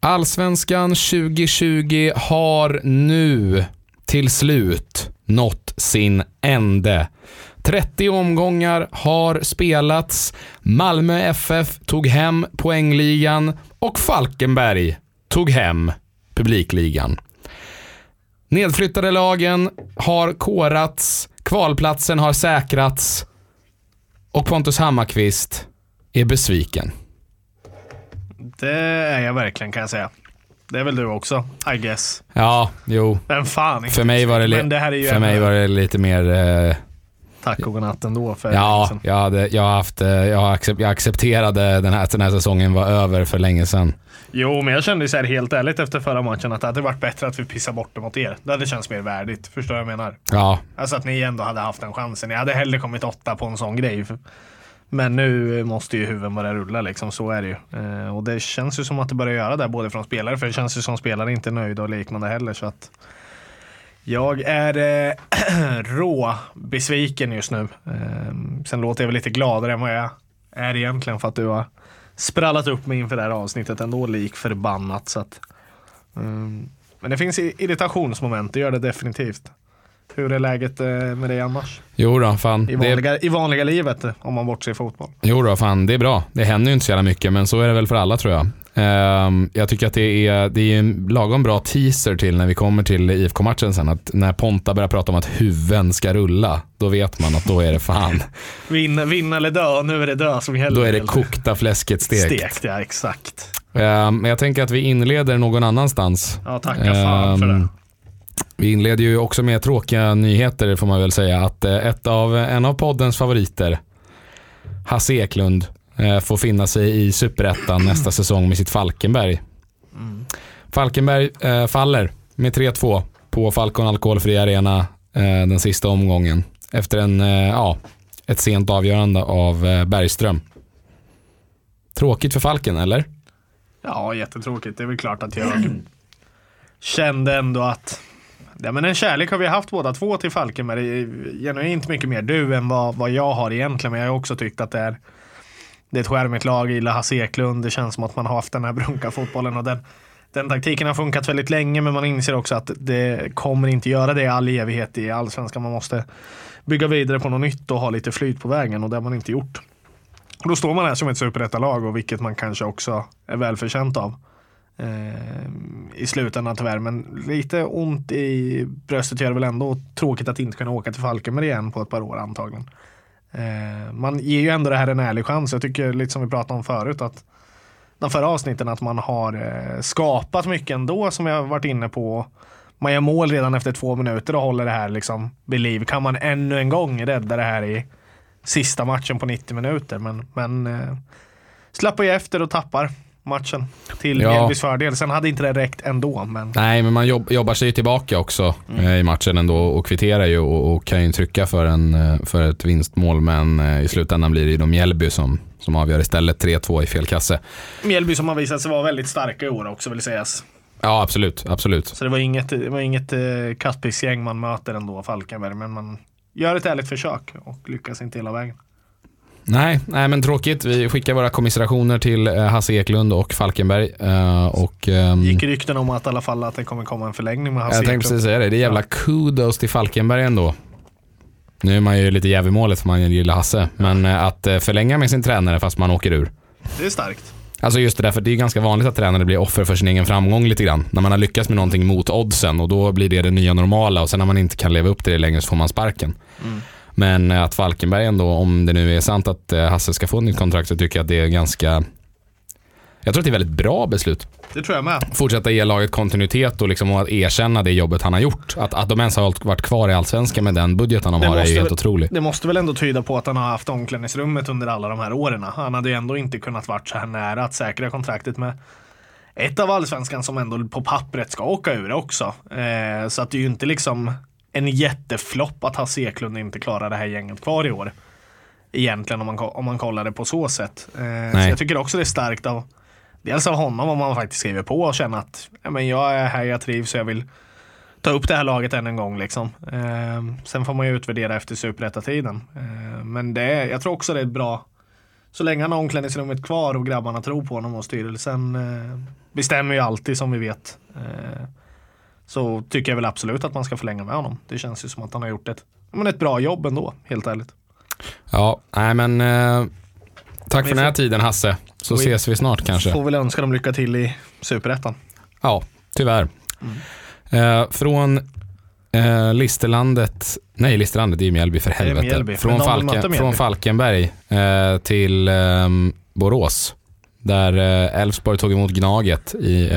Allsvenskan 2020 har nu till slut nått sin ände. 30 omgångar har spelats, Malmö FF tog hem poängligan och Falkenberg tog hem publikligan. Nedflyttade lagen har korats, kvalplatsen har säkrats och Pontus Hammarkvist är besviken. Det är jag verkligen kan jag säga. Det är väl du också, I guess. Ja, jo. Vem fan För mig var det, li- Men det här är ju för mig var det lite mer... Eh, Tack och godnatt ändå. För ja, jag, hade, jag, haft, eh, jag, accept, jag accepterade den här, att den här säsongen var över för länge sedan. Jo, men jag kände så här helt ärligt efter förra matchen att det hade varit bättre att vi pissar bort det mot er. Det hade känts mer värdigt. Förstår du vad jag menar? Ja, Alltså att ni ändå hade haft den chansen. Jag hade hellre kommit åtta på en sån grej. Men nu måste ju huvuden börja rulla liksom, så är det ju. Eh, och det känns ju som att det börjar göra det, både från spelare, för det känns ju som spelare inte är nöjda och liknande heller. Så att jag är eh, rå besviken just nu. Eh, sen låter jag väl lite gladare än vad jag är egentligen för att du har sprallat upp mig inför det här avsnittet ändå lik förbannat. Så att, eh, Men det finns irritationsmoment, det gör det definitivt. Hur är läget eh, med dig annars? jo då, fan. I Det, vanliga, I vanliga livet, eh, om man bortser fotboll. jo då, fan. Det är bra. Det händer ju inte så jävla mycket, men så är det väl för alla tror jag. Ehm, jag tycker att det är, det är en lagom bra teaser till när vi kommer till IFK-matchen sen. Att när Ponta börjar prata om att huvuden ska rulla, då vet man att då är det fan. Vinna, vinna eller dö, nu är det dö som gäller. Då är det kokta fläsket stekt. Stekt, ja exakt. Ehm, Men jag tänker att vi inleder någon annanstans. Ja, tacka fan för det. Vi inleder ju också med tråkiga nyheter får man väl säga. Att eh, ett av, en av poddens favoriter, Hasse Eklund, eh, får finna sig i superettan nästa säsong med sitt Falkenberg. Falkenberg eh, faller med 3-2 på Falcon Alkoholfri Arena eh, den sista omgången. Efter en, eh, ja, ett sent avgörande av eh, Bergström. Tråkigt för Falken, eller? Ja, jättetråkigt. Det är väl klart att jag kände ändå att Ja, men en kärlek har vi haft båda två till Falkenberg. Genuint mycket mer du än vad, vad jag har egentligen. Men jag har också tyckt att det är, det är ett skärmigt lag. Jag gillar Hasse Eklund. Det känns som att man har haft den här brunka-fotbollen. Och den, den taktiken har funkat väldigt länge. Men man inser också att det kommer inte göra det i all evighet i allsvenskan. Man måste bygga vidare på något nytt och ha lite flyt på vägen. Och det har man inte gjort. Och då står man här som ett superettalag och vilket man kanske också är välförtjänt av. Eh, I slutändan tyvärr, men lite ont i bröstet gör det väl ändå. Tråkigt att inte kunna åka till Falkenberg igen på ett par år antagligen. Eh, man ger ju ändå det här en ärlig chans. Jag tycker lite som vi pratade om förut att de förra avsnitten att man har eh, skapat mycket ändå som jag varit inne på. Man gör mål redan efter två minuter och håller det här liksom vid liv. Kan man ännu en gång rädda det här i sista matchen på 90 minuter. Men, men eh, slappar ju efter och tappar matchen till Ja. Mjällbys fördel. Sen hade inte det räckt ändå. Men Nej, men man jobb, jobbar sig tillbaka också eh, i matchen ändå och kvitterar ju och, och kan ju trycka för, en, eh, för ett vinstmål. Men eh, i slutändan blir det ju de Mjällby som, som avgör istället. 3-2 i fel kasse. Mjällby som har visat sig vara väldigt starka i år också vill sägas. Ja, absolut. absolut. Så det var inget, det var inget eh, kattpissgäng man möter ändå, Falkenberg. Men man gör ett ärligt försök och lyckas inte hela vägen. Nej, nej, men tråkigt. Vi skickar våra kommiserationer till eh, Hasse Eklund och Falkenberg. eh, Och, ehm, Gick rykten om att i alla fall att det kommer komma en förlängning med Hasse jag tänkte precis säga det. Det är jävla kudos till Falkenberg ändå. Nu är man ju lite jäv i målet för man gillar Hasse. Men eh, att förlänga med sin tränare fast man åker ur. Det är starkt. Alltså just det där, för det är ganska vanligt att tränare blir offer för sin egen framgång lite grann. När man har lyckats med någonting mot oddsen och då blir det det nya normala och sen när man inte kan leva upp till det längre så får man sparken. Men eh, att Falkenberg ändå, om det nu är sant att eh, Hasse ska få ett nytt kontrakt så tycker jag att det är ganska jag tror att det är väldigt bra beslut. Det tror jag med. Fortsätta ge laget kontinuitet och liksom att erkänna det jobbet han har gjort. Att, att de ens har varit kvar i Allsvenskan med den budgeten de Det har är ju helt otroligt. Det måste väl ändå tyda på att han har haft omklädningsrummet under alla de här åren. Han hade ju ändå inte kunnat varit så här nära att säkra kontraktet med ett av allsvenskan som ändå på pappret ska åka ur också. Eh, så att det är ju inte liksom en jätteflopp att Hasse Eklund inte klarar det här gänget kvar i år. Egentligen om man, om man kollar det på så sätt. Eh, så jag tycker också det är starkt av dels av honom om man faktiskt skriver på och känner att ja, men jag är här, jag trivs och jag vill ta upp det här laget än en gång. Liksom. Eh, sen får man ju utvärdera efter superettatiden. Eh, men det är, jag tror också det är bra så länge han har omklädningsrummet kvar och grabbarna tror på honom och styrelsen eh, bestämmer ju alltid som vi vet. Eh, så tycker jag väl absolut att man ska förlänga med honom. Det känns ju som att han har gjort ett, men ett bra jobb ändå, helt ärligt. Ja, nej men eh, tack Vi för den här tiden Hasse. Så Vi- ses vi snart kanske. Får väl önska dem lycka till i Superettan. Ja, tyvärr. Mm. Eh, från eh, Listerlandet, nej Listerlandet det är ju Mjällby för helvete. Mjällby, från, Falken, från Falkenberg eh, till eh, Borås. Där eh, Elfsborg tog emot Gnaget i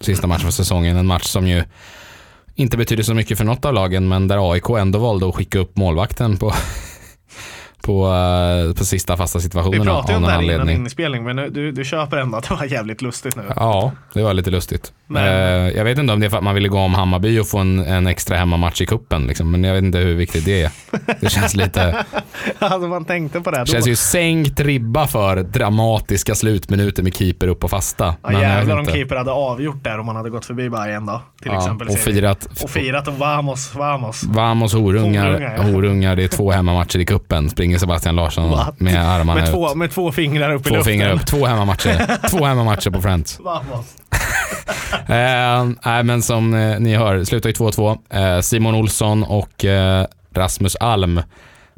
sista matchen för säsongen. En match som ju inte betyder så mycket för något av lagen men där AIK ändå valde att skicka upp målvakten på, på, eh, på sista fasta Vi situationen av pratade om det här innan inspelning men du, du köper ändå att det var jävligt lustigt nu. Ja, det var lite lustigt. Men- Eh, jag vet inte om det är för att man ville gå om Hammarby och få en, en extra hemmamatch i kuppen liksom. men jag vet inte hur viktigt det är. Det känns lite, alltså man tänkte på det det då. känns ju sänkt ribba för dramatiska slutminuter med keeper upp och fasta. Ja, Men jävlar om keeper hade avgjort där om man hade gått förbi Bayern då. Till Ja, exempel. och firat och firat och vamos, vamos. Vamos horungar, Horungar, ja. horungar, det är två hemmamatcher i kuppen. Springer Sebastian Larsson What? med armarna Med ut. två, med två fingrar upp i Två luften. fingrar upp, två hemmamatcher. två hemmamatcher på Friends. Eh, nej, men som eh, ni hör, slutar ju 2-2. Eh, Simon Olsson och eh, Rasmus Alm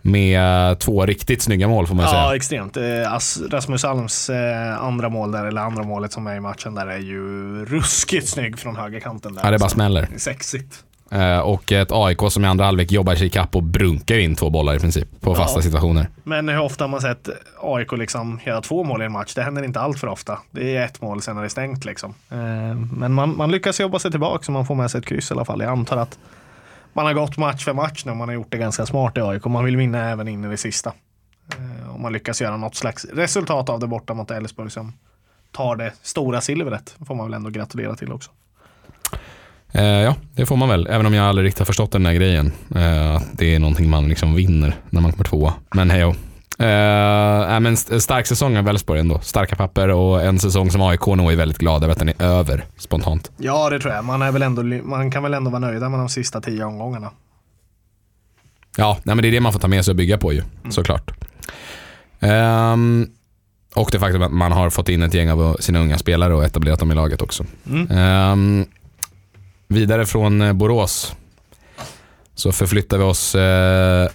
med två riktigt snygga mål får man Ja, säga. extremt. Eh, As- Rasmus Alms eh, andra mål där, eller andra målet som är i matchen där är ju ruskigt snygg från högerkanten. Där. Ja, det bara Så, smäller. Sexigt. Eh, och ett AIK som i andra halvlek jobbar sig ikapp och brunkar in två bollar i princip på fasta Ja. situationer. Men hur ofta har man sett AIK liksom göra två mål i en match? Det händer inte allt för ofta. Det är ett mål, sen är det stängt liksom. Eh, Men man, man lyckas jobba sig tillbaka så man får med sig ett kryss i alla fall. Jag antar att man har gått match för match nu. Man har gjort det ganska smart i AIK. Man vill vinna även in i det sista. Eh, Och man lyckas göra något slags resultat av det borta mot Elfsborg som tar det stora silvret. får man väl ändå gratulera till också. Eh, ja, det får man väl. Även om jag aldrig riktigt har förstått den här grejen. Eh, att det är någonting man liksom vinner när man kommer tvåa. Men hej uh, men st- stark säsong av Elfsborg ändå. Starka papper och en säsong som AIK nog är väldigt glad över att den är över spontant. Ja, det tror jag. Man, är väl ändå, man kan väl ändå vara nöjda med de sista tio omgångarna. Ja, nej, men det är det man får ta med sig och bygga på ju, såklart. Ehm, och det faktum att man har fått in ett gäng av sina unga spelare och etablerat dem i laget också. Mm. Ehm, vidare från eh, Borås så förflyttar vi oss eh,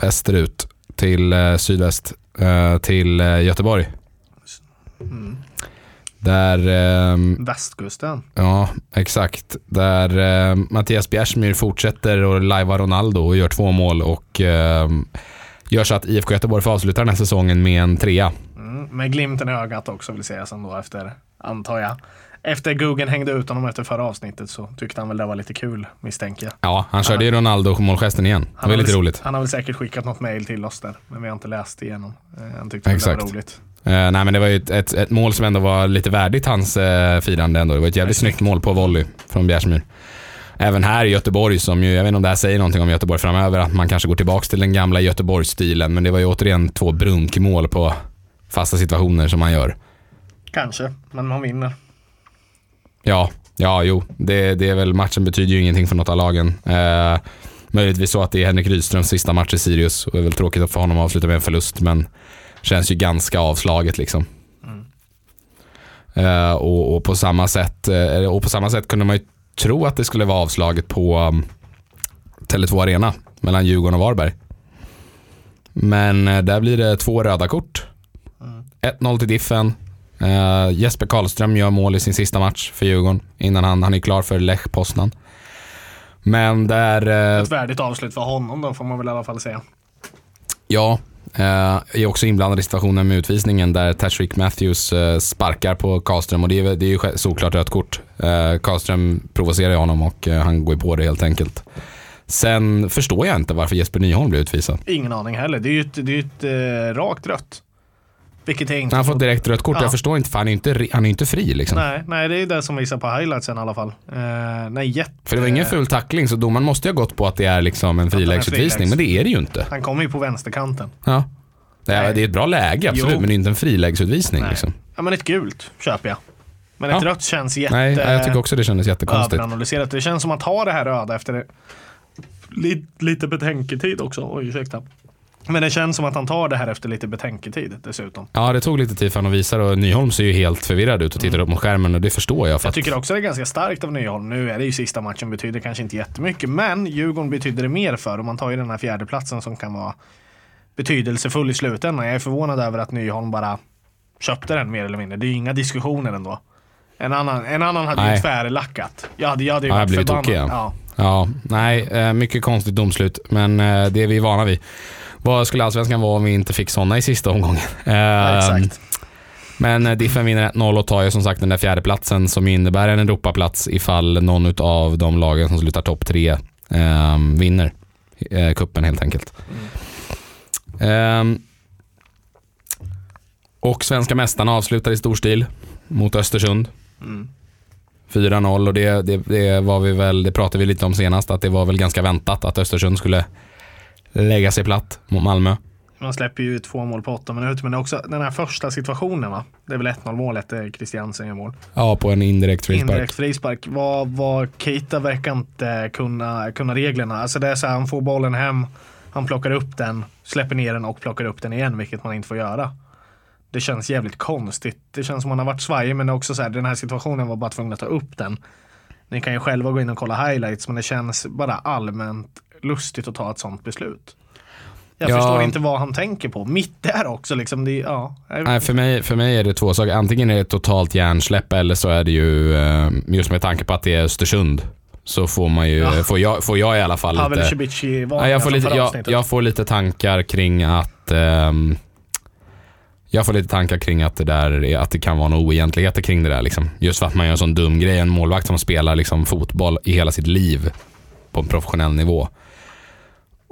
västerut till eh, sydväst eh, till eh, Göteborg. Mm. Där ehm, Västkusten. Ja, exakt. Där eh, Mattias Bjärsmyr fortsätter att lajva Ronaldo och gör två mål och eh, gör så att IFK Göteborg får avsluta den här säsongen med en trea. Mm, med glimten i ögat också vill sägas ändå efter, antar jag. Efter Guggen hängde ut honom efter förra avsnittet så tyckte han väl det var lite kul misstänker jag. Ja, han körde ju Ronaldo-målgesten igen. Det var lite väl, roligt. Han har väl säkert skickat något mail till oss där, men vi har inte läst igenom. Eh, Han tyckte väl det var Exakt. roligt. Eh, nej men det var ju ett, ett, ett mål som ändå var lite värdigt hans eh, firande ändå. Det var ett jävligt snyggt mål på volley från Bjärsmyr. Även här i Göteborg som ju, jag vet inte om det här säger någonting om Göteborg framöver, att man kanske går tillbaka till den gamla Göteborgsstilen. Men det var ju återigen två brunkmål på fasta situationer som man gör. Kanske, men man vinner. Ja, ja jo. Det, det är väl, matchen betyder ju ingenting för något av lagen. Eh, möjligtvis så att det är Henrik Rydströms sista match i Sirius och det är väl tråkigt att för honom att avsluta med en förlust men känns ju ganska avslaget liksom. Eh, och, och, på samma sätt, eh, och på samma sätt kunde man ju tro att det skulle vara avslaget på um, Tele2 Arena mellan Djurgården och Varberg. Men eh, där blir det två röda kort. 1-0 till Diffen. Eh, Jesper Karlström gör mål i sin sista match för Djurgården innan han, han är klar för Lech Poznan. Men där, eh, Ett värdigt avslut för honom då får man väl i alla fall säga. ja, eh, är också inblandad i situationen med utvisningen där Tashreeq Matthews eh, sparkar på Karlström och det är, det är ju såklart rött kort. Eh, Karlström provocerar ju honom och han går ju på det helt enkelt. Sen förstår jag inte varför Jesper Nyholm blev utvisad. Ingen aning heller. Det är ju ett, det är ett rakt rött. Vilket jag inte Han har fått direkt rött kort. Ja. Jag förstår inte för han är ju inte, han är inte fri liksom. Nej, nej, det är det som visar på highlightsen i alla fall. Eh, nej, jätte... För det var ingen ful tackling så domaren måste ju ha gått på att det är liksom en frilägesutvisning. friläges. Men det är det ju inte. Han kommer ju på vänsterkanten. Ja. Det är, Nej. det är ett bra läge absolut Jo. men det är inte en frilägesutvisning. Nej. Liksom. Ja, men ett gult köper jag. Men ett Ja. rött känns jätte... Nej, jag tycker också det kändes jättekonstigt. överanalyserat. Det känns som att ha det här röda efter lite, lite betänketid också. Oj, ursäkta. Men det känns som att han tar det här efter lite betänketid dessutom. Ja, det tog lite tid för honom att visa det och Nyholm ser ju helt förvirrad ut och tittar upp mot skärmen och det förstår jag. För Jag tycker också det är ganska starkt av Nyholm. Nu är det ju sista matchen, betyder kanske inte jättemycket. Men Djurgården betyder det mer för och man tar ju den här fjärdeplatsen som kan vara betydelsefull i slutändan. Jag är förvånad över att Nyholm bara köpte den mer eller mindre. Det är ju inga diskussioner ändå. En annan, en annan hade ju Nej. tvärlackat. Jag hade, jag hade ju varit förbannad. Ja. ja, nej, eh, mycket konstigt domslut, men eh, det är vi vana vid. Vad skulle allsvenskan vara om vi inte fick sådana i sista omgången? Ja, Eh, exakt. Men eh, Diffen vinner 1-0 och tar ju som sagt den där fjärdeplatsen som innebär en Europaplats ifall någon av de lagen som slutar topp tre eh, vinner eh, kuppen helt enkelt. Ehm, och svenska mästarna avslutar i stor stil mot Östersund. Mm. 4-0 och det, det, det var vi väl, det pratade vi lite om senast, att det var väl ganska väntat att Östersund skulle lägga sig platt mot Malmö. Man släpper ju två mål på åtta minuter. Men också den här första situationen va. Det är väl 1-0 målet, det är Christiansen gör mål. Ja, på en indirekt frispark. Indirekt frispark. Vad, vad Keita verkar inte kunna, kunna reglerna. Alltså det är så här, han får bollen hem, han plockar upp den, släpper ner den och plockar upp den igen, vilket man inte får göra. Det känns jävligt konstigt. Det känns som man har varit svajig, men det är också så här, den här situationen var bara tvungen att ta upp den. Ni kan ju själva gå in och kolla highlights, men det känns bara allmänt lustigt att ta ett sånt beslut. Jag Ja. förstår inte vad han tänker på. Mitt där också liksom. Det, ja, Nej, för mig, för mig är det två saker. Antingen är det totalt hjärnsläpp eller så är det ju, eh, just med tanke på att det är Östersund, så får man ju, Ja. får, jag, får jag i alla fall Pavel lite... Nej, jag, får lite, jag, jag får lite tankar kring att ehm, jag får lite tankar kring att det, där, är- att det kan vara några oegentligheter kring det där. Liksom. Just för att man gör en sån dum grej. En målvakt som spelar liksom, fotboll i hela sitt liv på en professionell nivå.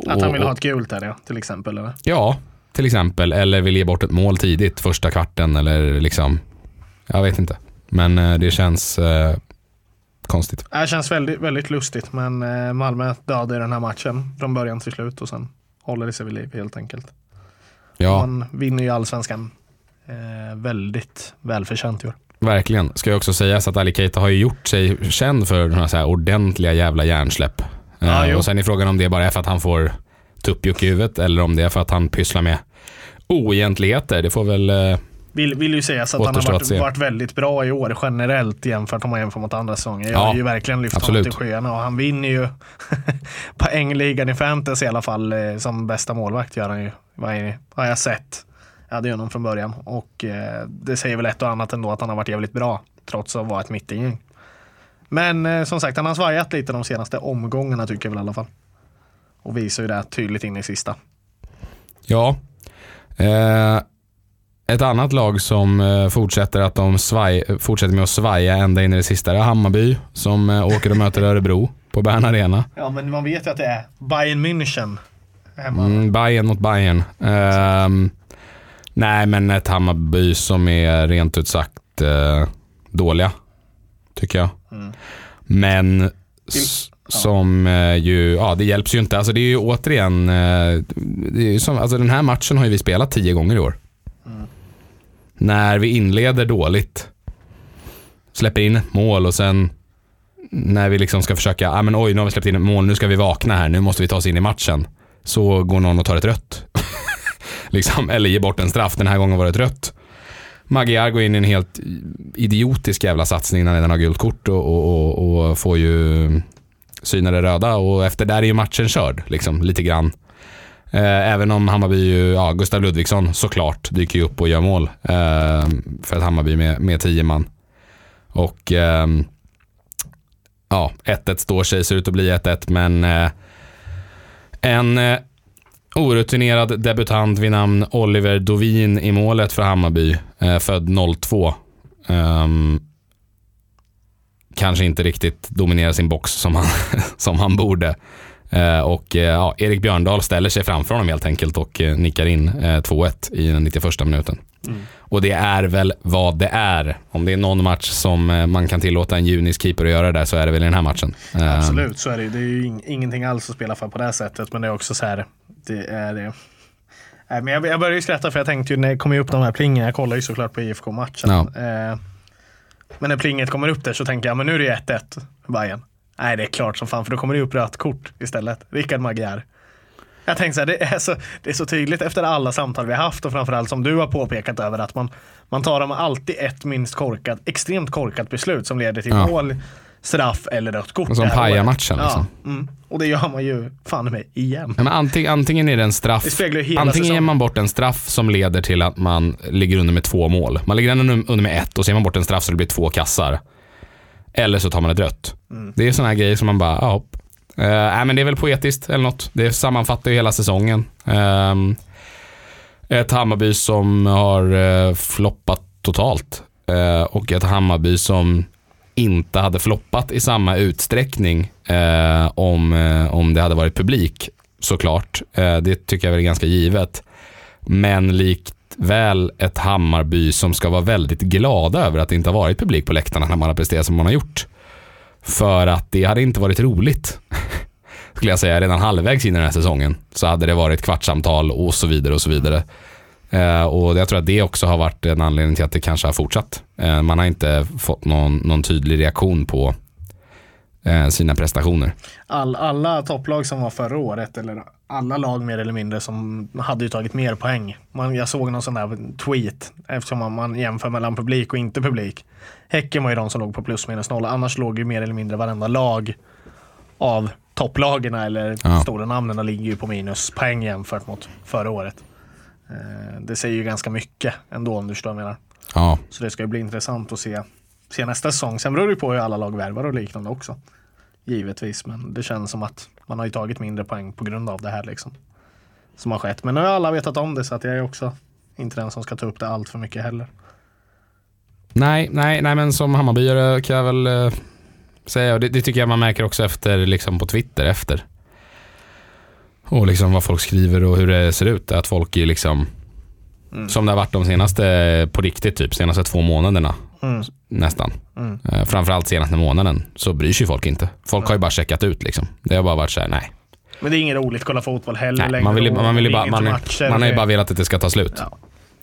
Att han vill ha ett gult där ja, till exempel. Eller? Ja, till exempel. Eller vill ge bort ett mål tidigt, första kvarten eller liksom. Jag vet inte. Men eh, det känns eh, konstigt. Det känns väldigt, väldigt lustigt men eh, Malmö dödade den här matchen från början till slut och sen håller det sig vid liv helt enkelt. Ja, Man vinner ju allsvenskan eh, väldigt välförtjänt i år. Verkligen. Ska jag också säga att Ali Keita har ju gjort sig känd för några så här ordentliga jävla hjärnsläpp. Ja, jo. och sen är frågan om det bara är för att han får tuppjuck i huvudet eller om det är för att han pysslar med oegentligheter. Det får väl... Eh, Vill, vill ju sägas att han har varit, varit väldigt bra i år generellt jämfört om man jämför mot andra säsonger. Jag Ja, har ju verkligen lyft honom absolut. till skyarna och han vinner ju poängligan i fantasy i alla fall eh, som bästa målvakt gör han ju. Vad har jag sett. Jag hade ju honom från början och eh, det säger väl ett och annat ändå att han har varit jävligt bra trots att vara ett mittingäng. Men eh, som sagt, han har svajat lite de senaste omgångarna tycker jag väl i alla fall. Och visar ju det tydligt in i sista. Ja. Eh, ett annat lag som eh, fortsätter, att de svaj, fortsätter med att svaja ända in i det sista det är Hammarby som eh, åker och möter Örebro på Bern Arena. Ja, men man vet ju att det är Bayern München. Mm, Bayern mot Bayern. Ehm, nej, men ett Hammarby som är rent ut sagt eh, dåliga, tycker jag. Mm. Men s- som eh, ju, ja det hjälps ju inte. Alltså det är ju återigen, eh, det är ju som, alltså den här matchen har ju vi spelat tio gånger i år. Mm. När vi inleder dåligt, släpper in ett mål och sen när vi liksom ska försöka, ah, men oj nu har vi släppt in ett mål, nu ska vi vakna här, nu måste vi ta oss in i matchen. Så går någon och tar ett rött liksom, eller ge bort en straff, den här gången var det ett rött. Magyar går in i en helt idiotisk jävla satsning när han redan har gult kort och, och, och, och får ju syna det röda och efter där är ju matchen körd, liksom, lite grann. Eh, även om Hammarby, ju, ja, Gustav Ludvigsson såklart dyker ju upp och gör mål eh, för att Hammarby med, med tio man. Och eh, ja, 1-1 står sig, ser ut att bli 1-1, men eh, en eh, orutinerad debutant vid namn Oliver Dovin i målet för Hammarby, eh, född 02. Ehm, kanske inte riktigt dominerar sin box som han, som han borde. Eh, och eh, ja, Erik Björndal ställer sig framför honom helt enkelt och eh, nickar in eh, 2-1 i den 91 minuten. Mm. Och det är väl vad det är. Om det är någon match som eh, man kan tillåta en Junis keeper att göra där så är det väl i den här matchen. Eh, Absolut, så är det ju. Det är ju ing- ingenting alls att spela för på det här sättet. Men det är också så här. Det är det. Nej, men jag, jag började ju skratta för jag tänkte ju när det kom upp de här plingen. Jag kollar ju såklart på IFK-matchen. Ja. Eh, men när plinget kommer upp där så tänker jag, men nu är det 1-1 Bayern. Nej, det är klart som fan för då kommer det upp rött kort istället. Rickard Magyar. Jag tänkte så här, det är så, det är så tydligt efter alla samtal vi har haft och framförallt som du har påpekat över att man, man tar dem alltid ett minst korkat, extremt korkat beslut som leder till Ja. mål, straff eller rött kort. Som pajar matchen, liksom. Ja, mm. Och det gör man ju fan med igen. Ja, Men antingen, antingen är det en straff, Det antingen ger man bort en straff som leder till att man ligger under med två mål. Man ligger under, med ett och så ger man bort en straff så det blir två kassar. Eller så tar man ett rött. Mm. Det är sådana här grejer som man bara, ja. Uh, nej, men det är väl poetiskt eller något. Det sammanfattar ju hela säsongen. Ehm, ett Hammarby som har uh, floppat totalt. Eh, och ett Hammarby som inte hade floppat i samma utsträckning eh, om, eh, om det hade varit publik såklart. Eh, det tycker jag väl är ganska givet. Men likt väl ett Hammarby som ska vara väldigt glada över att det inte har varit publik på läktarna när man har presterat som man har gjort. För att det hade inte varit roligt. Skulle jag säga redan halvvägs in i den här säsongen. Så hade det varit kvartssamtal och så vidare och så vidare. Eh, och jag tror att det också har varit en anledning till att det kanske har fortsatt. Eh, man har inte fått någon, någon tydlig reaktion på eh, sina prestationer. All, alla topplag som var förra året, eller alla lag mer eller mindre, som hade ju tagit mer poäng. Man, jag såg någon sån där tweet, eftersom man, man jämför mellan publik och inte publik. Häcken var ju de som låg på plus minus noll, annars låg ju mer eller mindre varenda lag av topplagen eller Ja. stora namnen ligger ju på minuspoäng jämfört mot förra året. Eh, det säger ju ganska mycket ändå om du förstår vad jag menar. Ja, Så det ska ju bli intressant att se, se nästa säsong. Sen beror det ju på hur alla lag värvar och liknande också. Givetvis, men det känns som att man har ju tagit mindre poäng på grund av det här liksom. Som har skett. Men nu har alla vetat om det så att jag är också inte den som ska ta upp det allt för mycket heller. nej, nej, nej men som Hammarbyare kan jag väl eh, säga, och det, det tycker jag man märker också efter, liksom på Twitter efter. Och liksom vad folk skriver och hur det ser ut. Att folk är liksom, Mm. som det har varit de senaste, på riktigt typ, senaste två månaderna Mm. nästan. Mm. Eh, framförallt senaste månaden så bryr sig folk inte. Folk har ju bara checkat ut liksom. Det har bara varit så här, nej. Men det är inget roligt att kolla fotboll heller nej längre. man vill, man vill bara, man, matcher, man har ju bara velat att det ska ta slut. Ja.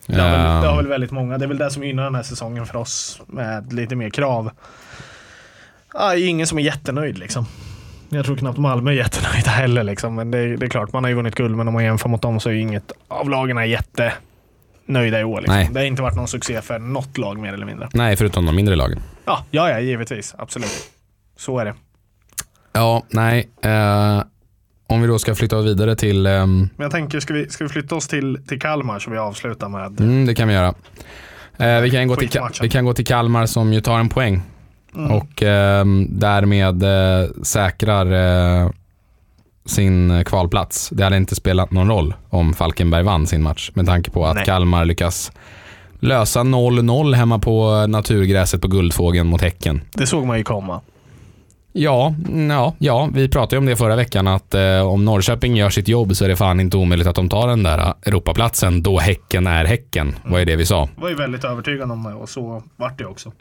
Det har, väl, det har Eh, väl väldigt många. Det är väl det som gynnar den här säsongen för oss med lite mer krav. Är ingen som är jättenöjd liksom. Jag tror knappt Malmö är jättenöjda heller liksom. Men det är, det är klart, man har ju vunnit guld men om man jämför mot dem så är ju inget av lagen är jättenöjda i år. Liksom. Nej. Det har inte varit någon succé för något lag mer eller mindre. nej, förutom de mindre lagen. Ja, ja, ja givetvis. Absolut. Så är det. Ja, nej. Eh, om vi då ska flytta oss vidare till, ehm, Men jag tänker, ska vi, ska vi flytta oss till, till Kalmar så vi avslutar med mm, det kan vi göra. Eh, vi, kan gå till, vi kan gå till Kalmar som ju tar en poäng Mm. och ehm, därmed eh, säkrar eh, sin kvalplats. Det hade inte spelat någon roll om Falkenberg vann sin match med tanke på att Nej. Kalmar lyckas lösa 0-0 hemma på naturgräset på Guldfågeln mot Häcken. Det såg man ju komma. Ja, ja, ja, vi pratade ju om det förra veckan att eh, om Norrköping gör sitt jobb så är det fan inte omöjligt att de tar den där eh, Europaplatsen då Häcken är Häcken. Vad är det vi sa? var ju väldigt övertygad om det och så vart det också.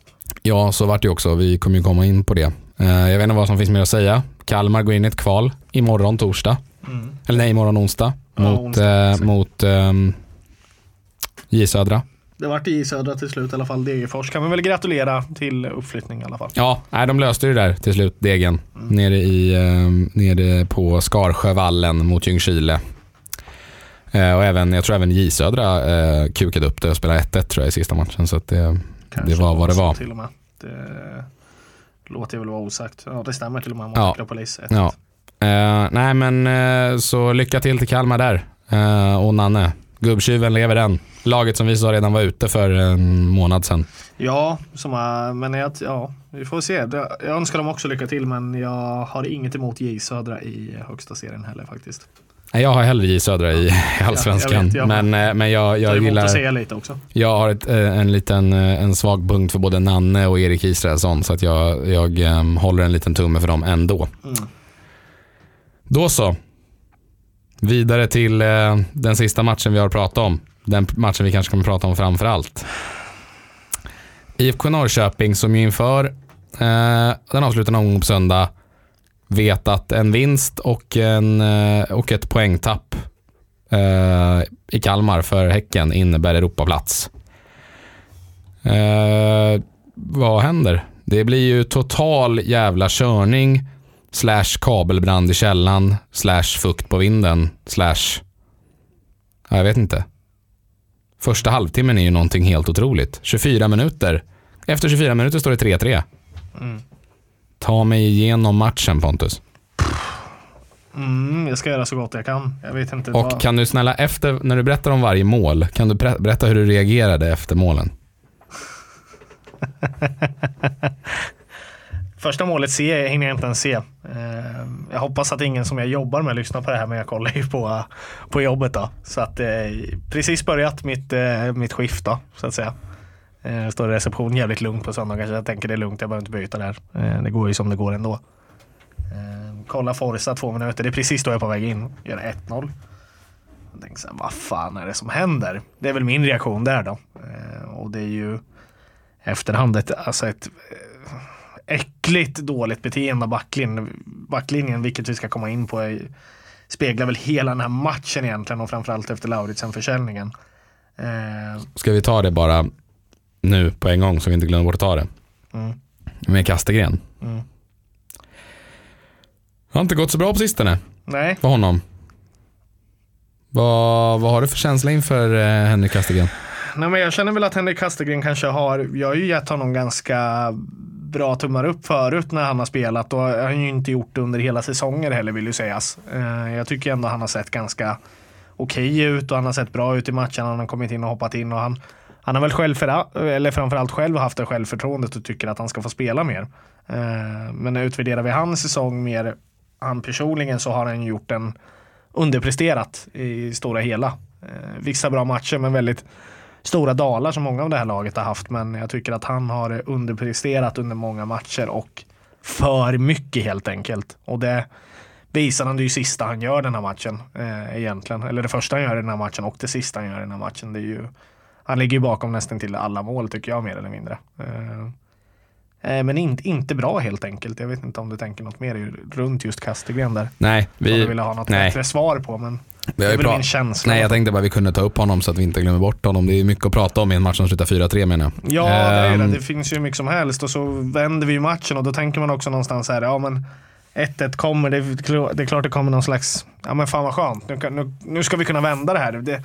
Ja, så vart det också. Vi kommer ju komma in på det. Eh, jag vet inte vad som finns mer att säga. Kalmar går in i ett kval imorgon torsdag. Mm. Eller nej, imorgon onsdag. Ja, mot onsdag, eh, mot ehm, J Södra. Det vart i Södra till slut i alla fall. Degerfors kan vi väl gratulera till uppflyttning i alla fall. Ja, nej, de löste det där till slut, Degen. Nere, i, ehm, nere på Skarsjövallen mot Ljungskile. Eh, och även, jag tror även J Södra eh, kukade upp det och spelade 1-1 tror jag i sista matchen. Så att det, Kanske det var vad det var. Till och med. Det låter väl vara osagt. Ja, det stämmer till och med mot Ja. Akropolis. Ja. Eh, nej men eh, så lycka till till Kalmar där. Eh, och Nanne, gubbtjuven lever än. Laget som vi sa redan var ute för en månad sedan. Ja, som är, men jag, ja, vi får se. Jag önskar dem också lycka till men jag har inget emot J Södra i högsta serien heller faktiskt. Nej, Jag har hellre J Södra i Allsvenskan. jag vet, jag men eh, men jag, Jag emot gillar, säga lite också. jag har ett, eh, en liten eh, en svag punkt för både Nanne och Erik Israelsson. Så att jag, jag eh, håller en liten tumme för dem ändå. Mm. Då så. Vidare till den sista matchen vi har pratat om. Den matchen vi kanske kommer prata om framför allt. IFK Norrköping som ju inför eh, den avslutande omgången på söndag vet att en vinst och, en, eh, och ett poängtapp eh, i Kalmar för Häcken innebär Europaplats. Eh, vad händer? Det blir ju total jävla körning slash kabelbrand i källan, slash fukt på vinden, slash... Jag vet inte. Första halvtimmen är ju någonting helt otroligt. 24 minuter. Efter 24 minuter står det 3-3. Mm. Ta mig igenom matchen Pontus. Mm, jag ska göra så gott jag kan. Jag vet inte. Och vad... kan du snälla, efter, när du berättar om varje mål, kan du ber- berätta hur du reagerade efter målen? Första målet se, hinner jag inte ens se. Eh, jag hoppas att ingen som jag jobbar med lyssnar på det här men jag kollar ju på, på jobbet då. Så att eh, precis börjat mitt, eh, mitt skift då så att säga. Eh, står i reception jävligt lugnt på söndagar så jag tänker det är lugnt, jag behöver inte byta där. Eh, det går ju som det går ändå. Eh, kolla Forza två minuter, det är precis då jag är på väg in. Gör 1-0. Jag tänker så här, vad fan är det som händer? Det är väl min reaktion där då. Och det är ju efterhand ett, alltså ett äckligt dåligt beteende av backlinjen, backlinjen, vilket vi ska komma in på, är, speglar väl hela den här matchen egentligen och framförallt efter Lauritsen-försäljningen. Ska vi ta det bara nu på en gång så vi inte glömmer bort att ta det? mm, Med Kastegren. mm. Det har inte gått så bra på sistone Nej, för honom. Vad, vad har du för känsla inför eh, Henrik Kastegren? Nej, men jag känner väl att Henrik Kastegren kanske har, jag har ju gett honom ganska bra tummar upp förut när han har spelat och han har ju inte gjort det under hela säsonger heller vill ju sägas. Eh, Jag tycker ändå han har sett ganska okej ut och han har sett bra ut i matchen. Han har kommit in och hoppat in och han, han har väl själv, eller framförallt själv haft det självförtroendet och tycker att han ska få spela mer. Eh, men utvärderar vi hans säsong mer, han personligen så har han gjort en underpresterat i stora hela. Eh, vissa bra matcher men väldigt stora dalar som många av det här laget har haft. Men jag tycker att han har underpresterat under många matcher och för mycket helt enkelt. Och det visar han det ju sista han gör den här matchen eh, egentligen. Eller det första han gör i den här matchen och det sista han gör i den här matchen. Det är ju, han ligger ju bakom nästan till alla mål tycker jag mer eller mindre. Eh, eh, men inte, inte bra helt enkelt. Jag vet inte om du tänker något mer runt just Kastegren där. Nej, Som du vi, ville ha något nej. bättre svar på. Men vi det är väl min känsla. Nej, jag tänkte bara vi kunde ta upp honom så att vi inte glömmer bort honom. Det är mycket att prata om i en match som slutar 4-3 menar jag. Ja, det, det. Ehm, det finns ju mycket som helst och så vänder vi ju matchen och då tänker man också någonstans här, ja men 1-1 kommer, det är, det är klart det kommer någon slags, ja men fan vad skönt, nu, nu, nu ska vi kunna vända det här. Det,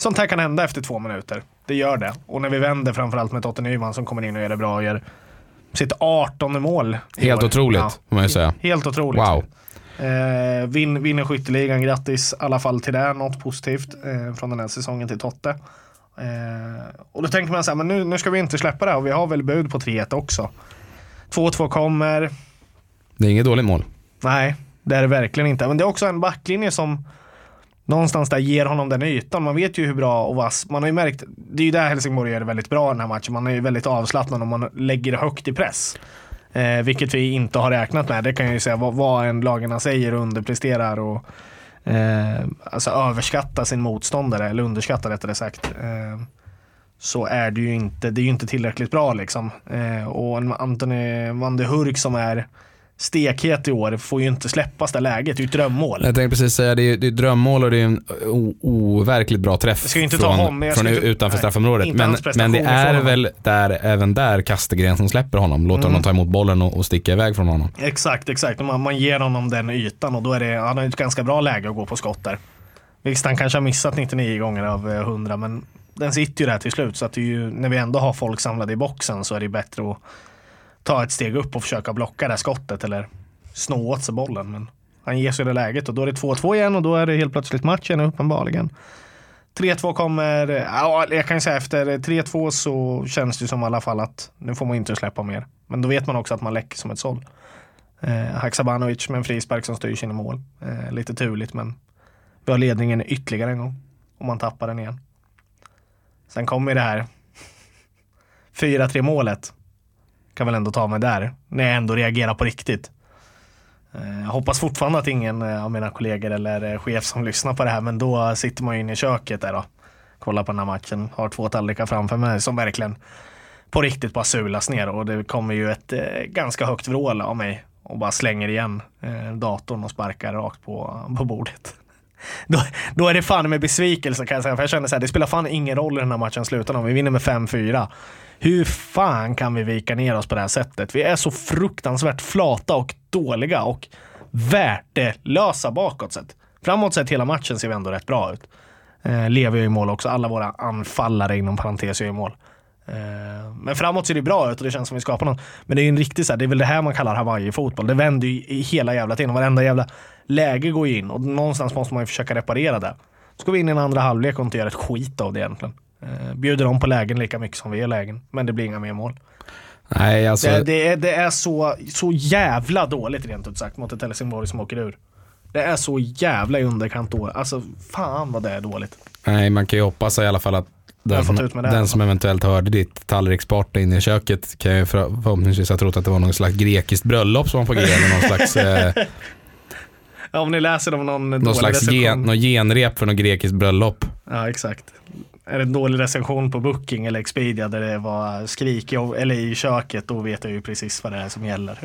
sånt här kan hända efter två minuter. Det gör det. Och när vi vänder framförallt med Totte Nyman som kommer in och gör det bra och gör sitt 18 mål. Helt år. otroligt, Ja, får man ju säga. helt otroligt. Wow. Eh, vin, vinner skytteligan, grattis i alla fall till det. Något positivt eh, från den här säsongen till Totte. Eh, och då tänker man så här, men nu, nu ska vi inte släppa det här och vi har väl bud på 3-1 också. 2-2 kommer. Det är inget dåligt mål. Nej, det är det verkligen inte. Men det är också en backlinje som någonstans där ger honom den ytan. Man vet ju hur bra och vass. Man har ju märkt, det är ju där Helsingborg gör det väldigt bra den här matchen. Man är ju väldigt avslappnad och man lägger högt i press. Eh, vilket vi inte har räknat med. Det kan jag ju säga vad, vad en lagarna säger och underpresterar och eh, alltså överskatta sin motståndare, eller underskatta rättare sagt. Eh, så är det ju inte, det är ju inte tillräckligt bra liksom. Eh, och Anthony van de Hurk som är stekhet i år får ju inte släppas det läget. Det är ju ett drömmål. Jag tänkte precis säga, det är, det är drömmål och det är en overkligt bra träff Jag ska ju inte ta från, honom, jag från inte- utanför nej, straffområdet. Men, men det är väl där, även där Kastegren som släpper honom. Låter Mm. honom ta emot bollen och, och sticka iväg från honom. Exakt, exakt. Man, man ger honom den ytan och då är det, han har ett ganska bra läge att gå på skott där. Visst, han kanske har missat 99 gånger av eh, 100, men den sitter ju där till slut. Så att det är ju, när vi ändå har folk samlade i boxen så är det bättre att ta ett steg upp och försöka blocka det här skottet eller snå åt sig bollen. Men han ger sig det läget och då är det 2-2 igen och då är det helt plötsligt matchen uppenbarligen. 3-2 kommer, ja, jag kan ju säga efter 3-2 så känns det som i alla fall att nu får man inte släppa mer. Men då vet man också att man läcker som ett såll. Eh, Haksabanovic med en frispark som styrs in i mål. Eh, lite turligt men vi har ledningen ytterligare en gång. Och man tappar den igen. Sen kommer det här 4-3 målet. Kan väl ändå ta mig där. När jag ändå reagerar på riktigt. Eh, jag hoppas fortfarande att ingen eh, av mina kollegor eller eh, chef som lyssnar på det här men då sitter man ju inne i köket där då. Kollar på den här matchen. Har två tallrikar framför mig som verkligen på riktigt bara sulas ner och det kommer ju ett eh, ganska högt vrål av mig och bara slänger igen eh, datorn och sparkar rakt på, på bordet då, då är det fan med besvikelse kan jag säga. För jag känner så här, det spelar fan ingen roll hur den här matchen slutar om vi vinner med 5-4. Hur fan kan vi vika ner oss på det här sättet? Vi är så fruktansvärt flata och dåliga och värdelösa bakåt sett. Framåt sett hela matchen ser vi ändå rätt bra ut. Eh, Lever ju i mål också. Alla våra anfallare inom parentes gör i mål. Eh, men framåt ser det bra ut och det känns som vi skapar något. Men det är ju en riktig så här, det är väl det här man kallar Hawaii-fotboll. Det vänder ju i hela jävla tiden. Varenda jävla läge går ju in och någonstans måste man ju försöka reparera det. Så går vi in i en andra halvlek och inte gör ett skit av det egentligen. Eh, bjuder om på lägen lika mycket som vi är lägen, men det blir inga mer mål. Nej, alltså... Det, det, är, det är så, så jävla dåligt rent ut sagt mot ett Helsingborg som åker ur. Det är så jävla i underkant då. Alltså fan vad det är dåligt. Nej, man kan ju hoppas i alla fall att den, som, den som eventuellt hörde ditt tallriksparty inne i köket kan ju för, förhoppningsvis ha trott att det var någon slags grekiskt bröllop som var på G. Eller någon slags, eh, ja, om ni läser om någon någon slags gen, någon genrep för något grekiskt bröllop. Ja, exakt. Är det en dålig recension på Booking eller Expedia där det var skrik eller i köket, då vet jag ju precis vad det är som gäller.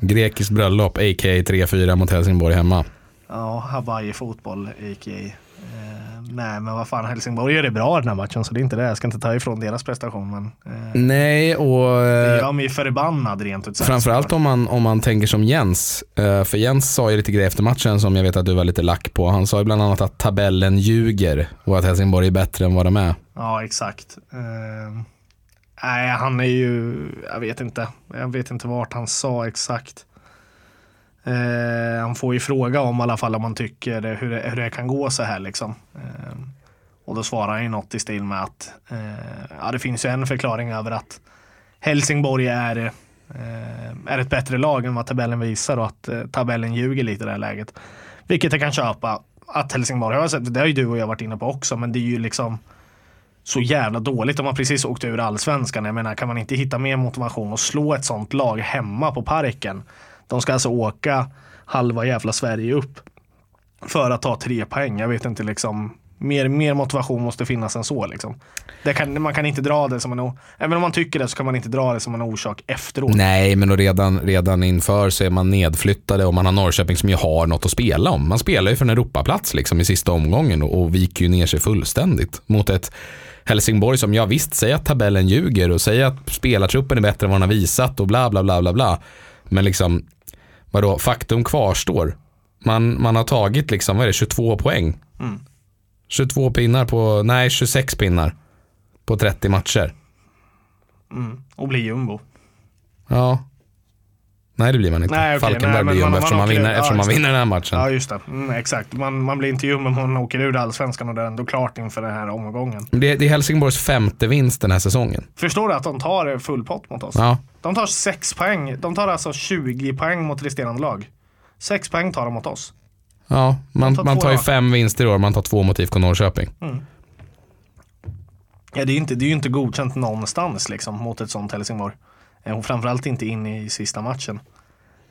Grekiskt bröllop, a.k.a. 3-4 mot Helsingborg hemma. Ja, Hawaii fotboll, a.k.a. Eh, nej, men vad fan, Helsingborg gör det bra den här matchen, så det är inte det. Jag ska inte ta ifrån deras prestation. Men, eh, nej, och... Det gör mig förbannad rent ut sagt. Framförallt om man, om man tänker som Jens. Eh, för Jens sa ju lite grejer efter matchen som jag vet att du var lite lack på. Han sa ju bland annat att tabellen ljuger och att Helsingborg är bättre än vad de är. Ja, exakt. Eh, nej, han är ju, jag vet inte. Jag vet inte vart han sa exakt. Eh, han får ju fråga om i alla fall om man tycker det, hur, det, hur det kan gå så här liksom. Eh, och då svarar han ju något i stil med att eh, ja, det finns ju en förklaring över att Helsingborg är, eh, är ett bättre lag än vad tabellen visar och att eh, tabellen ljuger lite i det här läget. Vilket jag kan köpa. Att Helsingborg har sett, det har ju du och jag varit inne på också, men det är ju liksom så jävla dåligt. De har precis åkt ur allsvenskan. Jag menar, kan man inte hitta mer motivation och slå ett sånt lag hemma på parken de ska alltså åka halva jävla Sverige upp för att ta tre poäng. Jag vet inte liksom. Mer, mer motivation måste finnas än så. Liksom. Kan, man kan inte dra det som en, även om man tycker det så kan man inte dra det som en orsak efteråt. Nej, men redan, redan inför så är man nedflyttade och man har Norrköping som ju har något att spela om. Man spelar ju för en Europaplats liksom i sista omgången och, och viker ju ner sig fullständigt mot ett Helsingborg som, ja visst, säger att tabellen ljuger och säger att spelartruppen är bättre än vad den har visat och bla bla bla bla bla. Men liksom vadå, faktum kvarstår. Man, man har tagit liksom, vad är det, 22 poäng. Mm. 22 pinnar på, nej 26 pinnar på 30 matcher. Mm. Och blir jumbo. Ja. Nej det blir man inte. Nej, okay. Falkenberg blir jumbo eftersom, man, vinner, ja, eftersom man vinner den här matchen. Ja just det, mm, exakt. Man, man blir inte jumbo om man åker ur allsvenskan och det är ändå klart inför den här omgången. Det, det är Helsingborgs femte vinst den här säsongen. Förstår du att de tar full pott mot oss? Ja. De tar 6 poäng. De tar alltså 20 poäng mot resterande lag. 6 poäng tar de mot oss. Ja, man, tar, man tar ju fem vinster i år. Man tar två mot IFK Norrköping. Mm. Ja, det är ju inte, inte godkänt någonstans liksom, mot ett sånt Helsingborg. Eh, och framförallt inte in i sista matchen.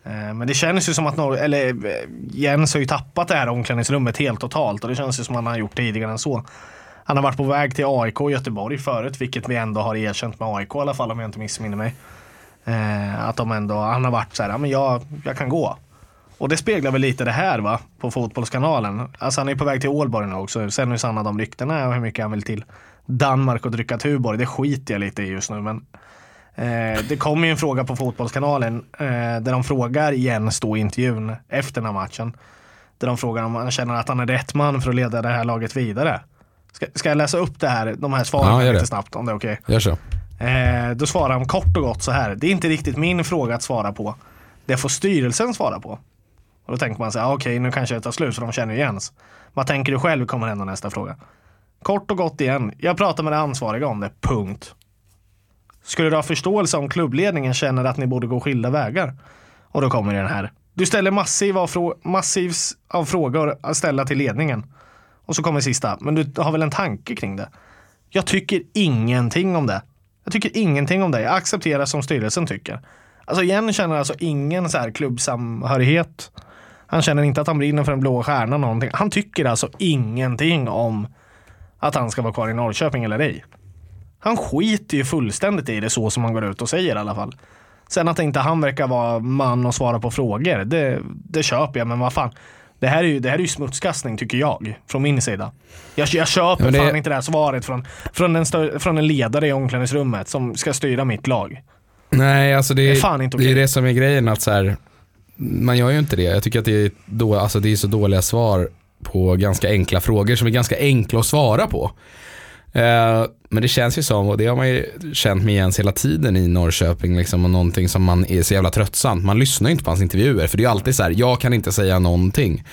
Eh, men det känns ju som att Nor eller, eh, Jens har ju tappat det här omklädningsrummet helt totalt och det känns ju som att han har gjort tidigare än så. Han har varit på väg till AIK och Göteborg förut, vilket vi ändå har erkänt med AIK i alla fall om jag inte missminner mig. Att de ändå, han har varit så här, ja, men jag, jag kan gå. Och det speglar väl lite det här va, på Fotbollskanalen. Alltså han är på väg till Ålborg nu också. Sen hur sanna de ryktena är och hur mycket han vill till Danmark och dricka Tuborg, det skiter jag lite i just nu. Men eh, det kommer ju en fråga på Fotbollskanalen eh, där de frågar Jens då i intervjun efter den här matchen. Där de frågar om han känner att han är rätt man för att leda det här laget vidare. Ska, ska jag läsa upp det här, de här svaren ja, lite snabbt om det är okej? Okay? Gör så. Eh, då svarar han kort och gott så här. Det är inte riktigt min fråga att svara på. Det får styrelsen svara på. Och då tänker man sig, ah, okej okay, nu kanske det tar slut för de känner ju Jens. Vad tänker du själv kommer hända nästa fråga? Kort och gott igen. Jag pratar med det ansvariga om det. Punkt. Skulle du ha förståelse om klubbledningen känner att ni borde gå skilda vägar? Och då kommer den här. Du ställer massiv av, massivs av frågor att ställa till ledningen. Och så kommer sista. Men du har väl en tanke kring det? Jag tycker ingenting om det. Jag tycker ingenting om det. Jag accepterar som styrelsen tycker. Alltså Jen känner alltså ingen så här klubbsamhörighet. Han känner inte att han brinner för den blå stjärnan. Någonting. Han tycker alltså ingenting om att han ska vara kvar i Norrköping eller ej. Han skiter ju fullständigt i det så som han går ut och säger i alla fall. Sen att inte han verkar vara man och svara på frågor, det, det köper jag. Men vad fan. Det här är ju, det här är ju smutskastning tycker jag, från min sida. Jag, jag köper det- fan inte det här svaret från, från, en stö, från en ledare i omklädningsrummet som ska styra mitt lag. Nej, alltså det, Det är är, fan inte det är det som är grejen att så här, man gör ju inte det. Jag tycker att det är, då, alltså det är så dåliga svar på ganska enkla frågor som är ganska enkla att svara på. Eh, men det känns ju som, och det har man ju känt med Jens hela tiden i Norrköping, liksom, och någonting som man är så jävla tröttsamt. Man lyssnar ju inte på hans intervjuer, för det är ju alltid så här, jag kan inte säga någonting.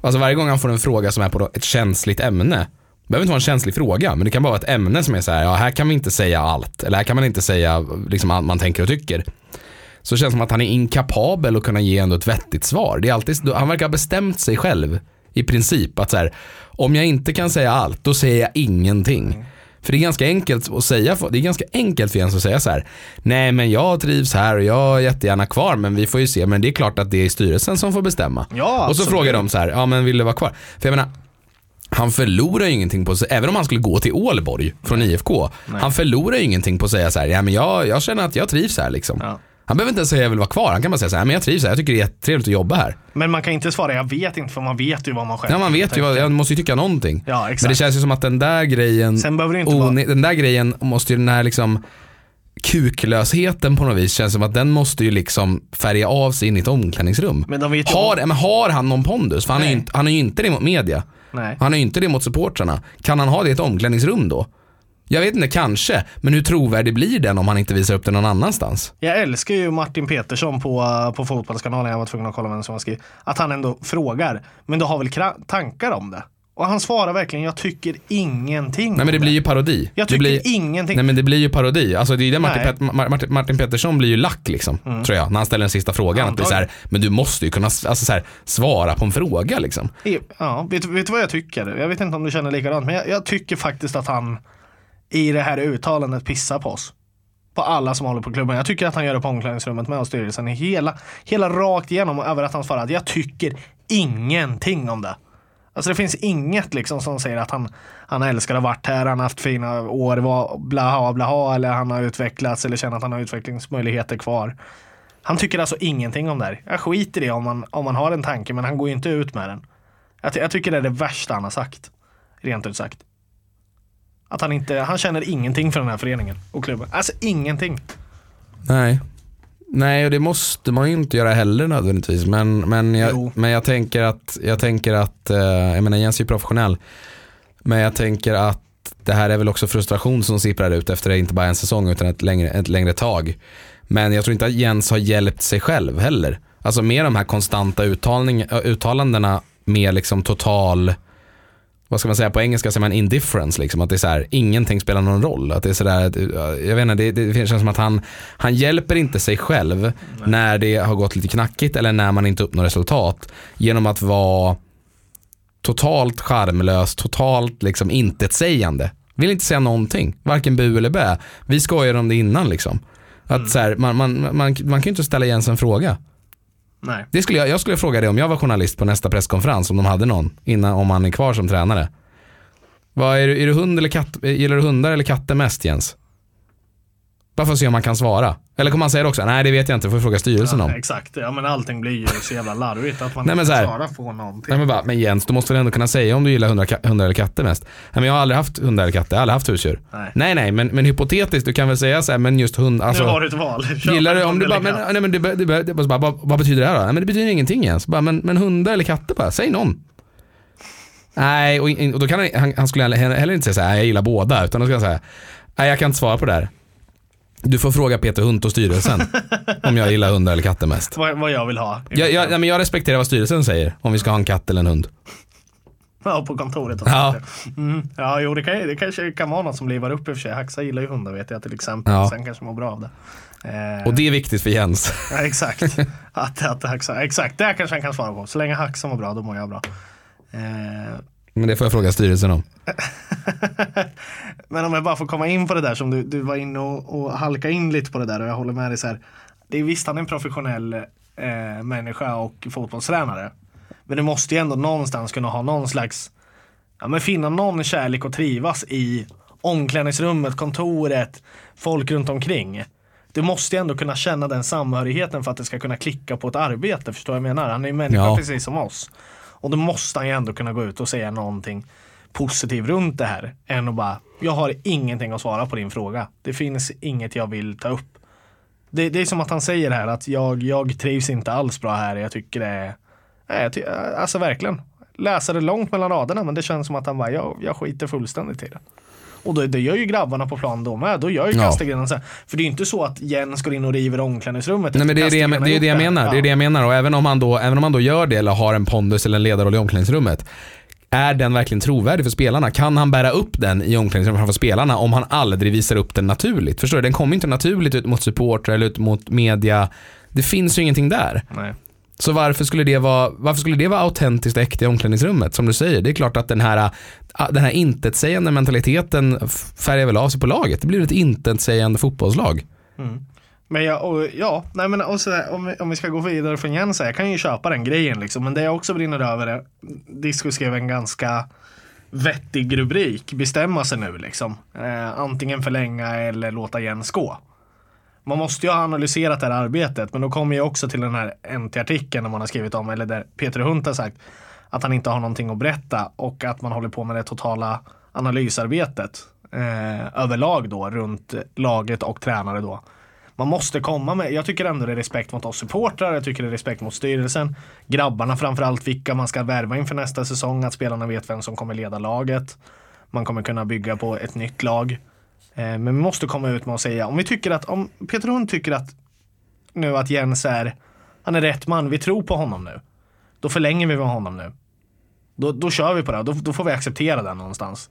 Alltså varje gång han får en fråga som är på ett känsligt ämne, det behöver inte vara en känslig fråga, men det kan bara vara ett ämne som är så här, ja här kan vi inte säga allt, eller här kan man inte säga liksom, allt man tänker och tycker. Så känns det som att han är inkapabel att kunna ge ändå ett vettigt svar. Det är alltid, han verkar ha bestämt sig själv i princip att så här, om jag inte kan säga allt, då säger jag ingenting. För det är ganska enkelt att säga, det är ganska enkelt för Jens att säga så här, nej men jag trivs här och jag är jättegärna kvar men vi får ju se, men det är klart att det är styrelsen som får bestämma. Ja, och så frågar de så här, ja men vill du vara kvar? För jag menar, han förlorar ju ingenting på sig, även om han skulle gå till Ålborg från IFK, han förlorar ju ingenting på att säga så här, ja men jag, jag känner att jag trivs här liksom. Ja. Han behöver inte ens säga jag vill vara kvar, han kan bara säga så här, men jag trivs här, jag tycker det är jättetrevligt att jobba här. Men man kan inte svara jag vet inte för man vet ju vad man själv Ja man vet ju, vad, jag måste ju tycka någonting. Ja, exakt. Men det känns ju som att den där grejen, Sen behöver det inte vara... den där grejen måste ju den här liksom kuklösheten på något vis känns som att den måste ju liksom färga av sig in i ett omklädningsrum. Men de vet ju Har, men har han någon pondus? För han är, ju Nej. inte, han är ju inte det mot media. Nej. Han är ju inte det mot supportrarna. Kan han ha det i ett omklädningsrum då? Jag vet inte, kanske. Men hur trovärdig blir den om han inte visar upp det någon annanstans? Jag älskar ju Martin Petersson på, på Fotbollskanalen, jag var tvungen att kolla vem som har skrivit. Att han ändå frågar, men du har väl tankar om det? Och han svarar verkligen, jag tycker ingenting Nej men det blir ju parodi. Jag tycker blir, ingenting. Nej men det blir ju parodi. Alltså det är det Martin. Pet, Ma- Martin, Martin Pettersson blir ju lack liksom. Tror jag. När han ställer den sista frågan. Att det är så här, men du måste ju kunna alltså så här, svara på en fråga liksom. Ja, vet, vet du vad jag tycker? Jag vet inte om du känner likadant, men jag, jag tycker faktiskt att han i det här uttalandet pissar på oss. På alla som håller på klubben. Jag tycker att han gör det på omklädningsrummet med och styrelsen. Hela, hela rakt igenom över att han svarar att jag tycker ingenting om det. Alltså det finns inget liksom som säger att han, han älskar att ha varit här, han har haft fina år, var- blaha blaha, eller han har utvecklats eller känner att han har utvecklingsmöjligheter kvar. Han tycker alltså ingenting om det här. Jag skiter i det om man, om man har en tanke, men han går ju inte ut med den. Jag, jag tycker det är det värsta han har sagt. Rent ut sagt. Att han inte, han känner ingenting för den här föreningen och klubben. Alltså ingenting. Nej. Nej och det måste man ju inte göra heller nödvändigtvis. Men, men, jag, Jo. men jag tänker att, jag tänker att, eh, jag menar Jens är ju professionell. Men jag tänker att det här är väl också frustration som sipprar ut efter inte bara en säsong utan ett längre, ett längre tag. Men jag tror inte att Jens har hjälpt sig själv heller. Alltså med de här konstanta uttalning, uttalandena med liksom total, vad ska man säga på engelska säger man indifference liksom. Att det är så här, ingenting spelar någon roll. Att det är så där, jag vet inte, det, det känns som att han, han hjälper inte sig själv när det har gått lite knackigt eller när man inte uppnår resultat. Genom att vara totalt charmlös, totalt liksom intetsägande. Vill inte säga någonting, varken bu eller bä. Vi skojade om det innan liksom. Att så här, man, man, man, man kan ju inte ställa Jens en fråga. Nej. Det skulle jag, jag skulle fråga dig om jag var journalist på nästa presskonferens om de hade någon innan om han är kvar som tränare. Vad är, du, är du hund eller katt, gillar du hundar eller katter mest Jens? Bara för att se om man kan svara. Eller kommer han säga det också? Nej det vet jag inte, får vi fråga styrelsen Ja, om. exakt, ja men allting blir ju så jävla larvigt att man Nej, men inte svarar på någonting. Nej men bara, men Jens du måste väl ändå kunna säga om du gillar hundar, hundar eller katter mest? Nej men jag har aldrig haft hundar eller katter, jag har aldrig haft husdjur. Nej. Nej nej men, men hypotetiskt, du kan väl säga så här, men just hund, alltså. nu har du ett val. Kör Gillar du, om du bara, men, nej, men, det, det, det, det, bara, vad, vad betyder det här då? Nej, men det betyder ingenting ens. Bara, men, men hundar eller katter bara, säg någon. Nej, och, och då kan han, han, han skulle heller heller inte säga så här, jag gillar båda, utan då ska han säga, nej jag kan inte svara på det här. Du får fråga Peter Hunt och styrelsen om jag gillar hundar eller katter mest. vad, vad jag vill ha. Jag, jag, nej, men jag respekterar vad styrelsen säger, om vi ska ha en katt eller en hund. Ja, på kontoret. och Ja. Mm. Ja, jo, det, kan, det kanske kan vara något som livar upp i och för sig. Haxa gillar ju hundar vet jag till exempel. Ja. Sen kanske mår bra av det. Eh, Och det är viktigt för Jens. ja, exakt. att, att Haxa, exakt, det kanske han kan svara på. Så länge Haxa mår bra, då mår jag bra. Eh, Men det får jag fråga styrelsen om. Men om jag bara får komma in på det där som du, du var inne och, och halka in lite på det där och jag håller med dig så här. Det är visst han är en professionell eh, människa och fotbollstränare. Men du måste ju ändå någonstans kunna ha någon slags, ja men finna någon kärlek och trivas i omklädningsrummet, kontoret, folk runt omkring. Du måste ju ändå kunna känna den samhörigheten för att det ska kunna klicka på ett arbete, förstår jag menar? Han är ju människa Ja. precis som oss. Och då måste han ju ändå kunna gå ut och säga någonting positivt runt det här. Än att bara, jag har ingenting att svara på din fråga. Det finns inget jag vill ta upp. Det, det är som att han säger här att jag, jag trivs inte alls bra här. Jag tycker det är, nej, ty, alltså verkligen. Läsa det långt mellan raderna men det känns som att han bara, jag, jag skiter fullständigt i det. Och då, det gör ju grabbarna på plan då med. Då gör ju Ja. Så här. För det är ju inte så att Jens går in och river omklädningsrummet. Nej, men det är det, jag- det, är det jag menar. Det är det jag menar. Och även om, han då, även om han då gör det eller har en pondus eller en ledarroll i omklädningsrummet. Är den verkligen trovärdig för spelarna? Kan han bära upp den i omklädningsrummet framför spelarna om han aldrig visar upp den naturligt? Förstår du? Den kommer inte naturligt ut mot supportrar eller ut mot media. Det finns ju ingenting där. Nej. Så varför skulle det vara, varför skulle det vara autentiskt och äkta i omklädningsrummet? Som du säger, det är klart att den här, ah, den här intetsägande mentaliteten färgar väl av sig på laget. Det blir ett intetsägande fotbollslag. Mm. Men jag, och, ja, nej men och så där, om, vi, om vi ska gå vidare från Jens jag kan ju köpa den grejen liksom. Men det jag också brinner över är, Disco skrev en ganska vettig rubrik, bestämma sig nu liksom. Eh, antingen förlänga eller låta Jens gå. Man måste ju ha analyserat det här arbetet, men då kommer jag också till den här NT-artikeln man har skrivit om, eller där Peter Hunt har sagt att han inte har någonting att berätta och att man håller på med det totala analysarbetet eh, överlag då runt laget och tränare då. Man måste komma med, jag tycker ändå det är respekt mot oss supportrar, jag tycker det är respekt mot styrelsen. Grabbarna framförallt, vilka man ska värva inför nästa säsong, att spelarna vet vem som kommer leda laget. Man kommer kunna bygga på ett nytt lag. Eh, men vi måste komma ut med att säga, om vi tycker att, om Peter Hund tycker att nu att Jens är, han är rätt man, vi tror på honom nu. Då förlänger vi med honom nu. Då, då kör vi på det, då, då får vi acceptera det någonstans.